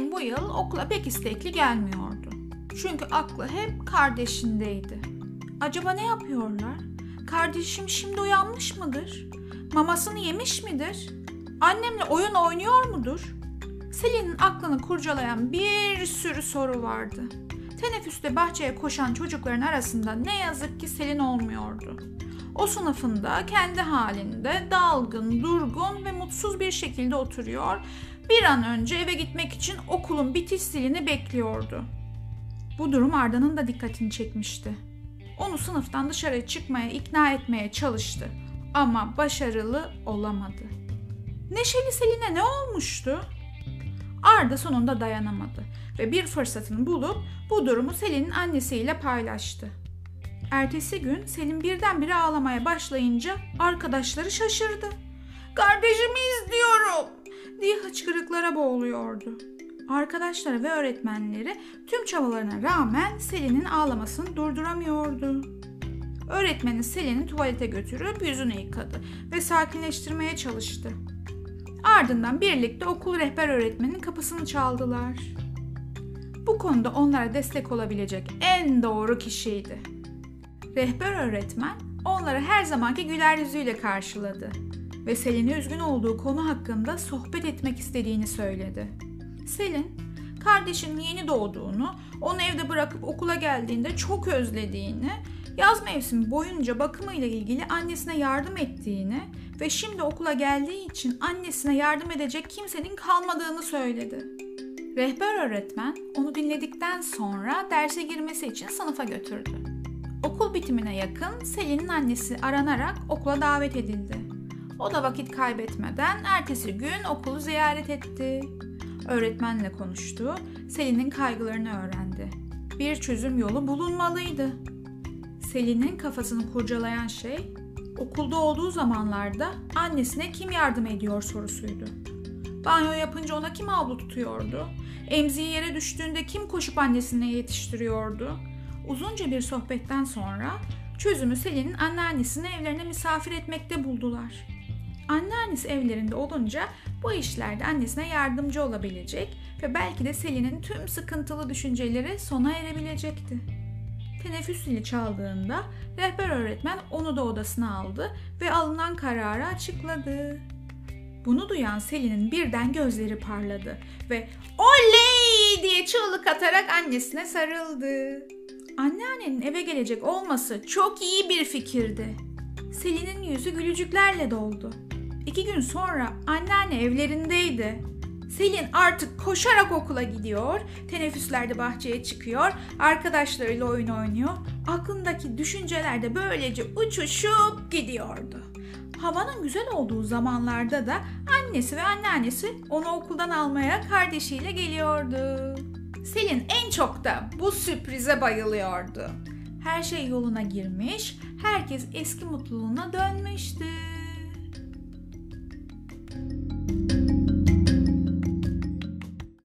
yıl okula pek istekli gelmiyordu. Çünkü aklı hep kardeşindeydi. Acaba ne yapıyorlar? Kardeşim şimdi uyanmış mıdır? Mamasını yemiş midir? Annemle oyun oynuyor mudur? Selin'in aklını kurcalayan bir sürü soru vardı. Teneffüste bahçeye koşan çocukların arasında ne yazık ki Selin olmuyordu. O sınıfında kendi halinde dalgın, durgun ve mutsuz bir şekilde oturuyor. Bir an önce eve gitmek için okulun bitiş zilini bekliyordu. Bu durum Arda'nın da dikkatini çekmişti. Onu sınıftan dışarı çıkmaya ikna etmeye çalıştı ama başarılı olamadı. Neşeli Selin'e ne olmuştu? Arda sonunda dayanamadı ve bir fırsatını bulup bu durumu Selin'in annesiyle paylaştı. Ertesi gün Selin birdenbire ağlamaya başlayınca arkadaşları şaşırdı. Kardeşimi diye hıçkırıklara boğuluyordu. Arkadaşları ve öğretmenleri tüm çabalarına rağmen Selin'in ağlamasını durduramıyordu. Öğretmeni Selin'i tuvalete götürüp yüzünü yıkadı ve sakinleştirmeye çalıştı. Ardından birlikte okul rehber öğretmenin kapısını çaldılar. Bu konuda onlara destek olabilecek en doğru kişiydi. Rehber öğretmen onları her zamanki güler yüzüyle karşıladı ve Selin'e üzgün olduğu konu hakkında sohbet etmek istediğini söyledi. Selin, kardeşinin yeni doğduğunu, onu evde bırakıp okula geldiğinde çok özlediğini, yaz mevsimi boyunca bakımıyla ilgili annesine yardım ettiğini ve şimdi okula geldiği için annesine yardım edecek kimsenin kalmadığını söyledi. Rehber öğretmen onu dinledikten sonra derse girmesi için sınıfa götürdü. Okul bitimine yakın Selin'in annesi aranarak okula davet edildi. O da vakit kaybetmeden ertesi gün okulu ziyaret etti. Öğretmenle konuştu, Selin'in kaygılarını öğrendi. Bir çözüm yolu bulunmalıydı. Selin'in kafasını kurcalayan şey okulda olduğu zamanlarda annesine kim yardım ediyor sorusuydu. Banyo yapınca ona kim havlu tutuyordu? Emziği yere düştüğünde kim koşup annesine yetiştiriyordu? Uzunca bir sohbetten sonra çözümü Selin'in anneannesini evlerine misafir etmekte buldular. Anneannesi evlerinde olunca bu işlerde annesine yardımcı olabilecek ve belki de Selin'in tüm sıkıntılı düşünceleri sona erebilecekti. Teneffüs zili çaldığında rehber öğretmen onu da odasına aldı ve alınan kararı açıkladı. Bunu duyan Selin'in birden gözleri parladı ve oley diye çığlık atarak annesine sarıldı. Anneannenin eve gelecek olması çok iyi bir fikirdi. Selin'in yüzü gülücüklerle doldu. İki gün sonra anneanne evlerindeydi. Selin artık koşarak okula gidiyor, teneffüslerde bahçeye çıkıyor, arkadaşlarıyla oyun oynuyor. Aklındaki düşünceler de böylece uçuşup gidiyordu. Havanın güzel olduğu zamanlarda da annesi ve anneannesi onu okuldan almaya kardeşiyle geliyordu. Selin en çok da bu sürprize bayılıyordu. Her şey yoluna girmiş, herkes eski mutluluğuna dönmüştü.